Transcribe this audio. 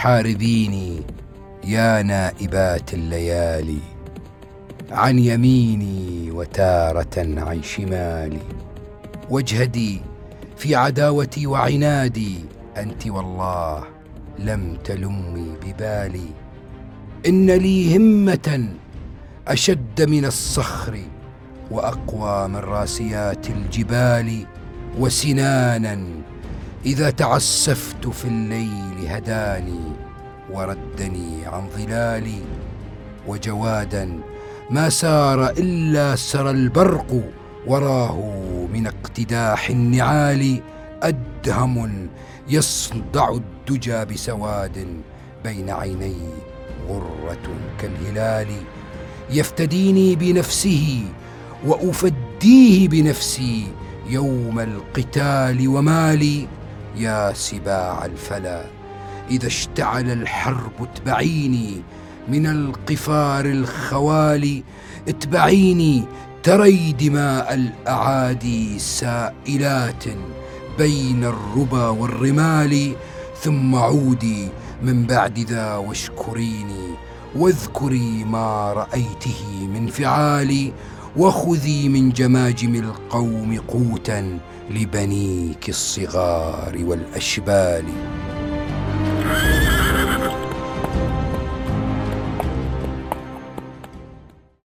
حاربيني يا نائبات الليالي عن يميني وتارة عن شمالي واجهدي في عداوتي وعنادي أنت والله لم تلمي ببالي. إن لي همة أشد من الصخر وأقوى من راسيات الجبال وسنانا إذا تعسفت في الليل هداني. وردني عن ظلالي وجوادا ما سار إلا سرى البرق وراه من اقتداح النعال أدهم يصدع الدجى بسواد بين عيني غرة كالهلال. يفتديني بنفسه وأفديه بنفسي يوم القتال ومالي. يا سباع الفلا إذا اشتعل الحرب اتبعيني من القفار الخوالي اتبعيني تري دماء الأعادي سائلات بين الربا والرمال ثم عودي من بعد ذا واشكريني واذكري ما رأيته من فعالي وخذي من جماجم القوم قوتا لبنيك الصغار والأشبال.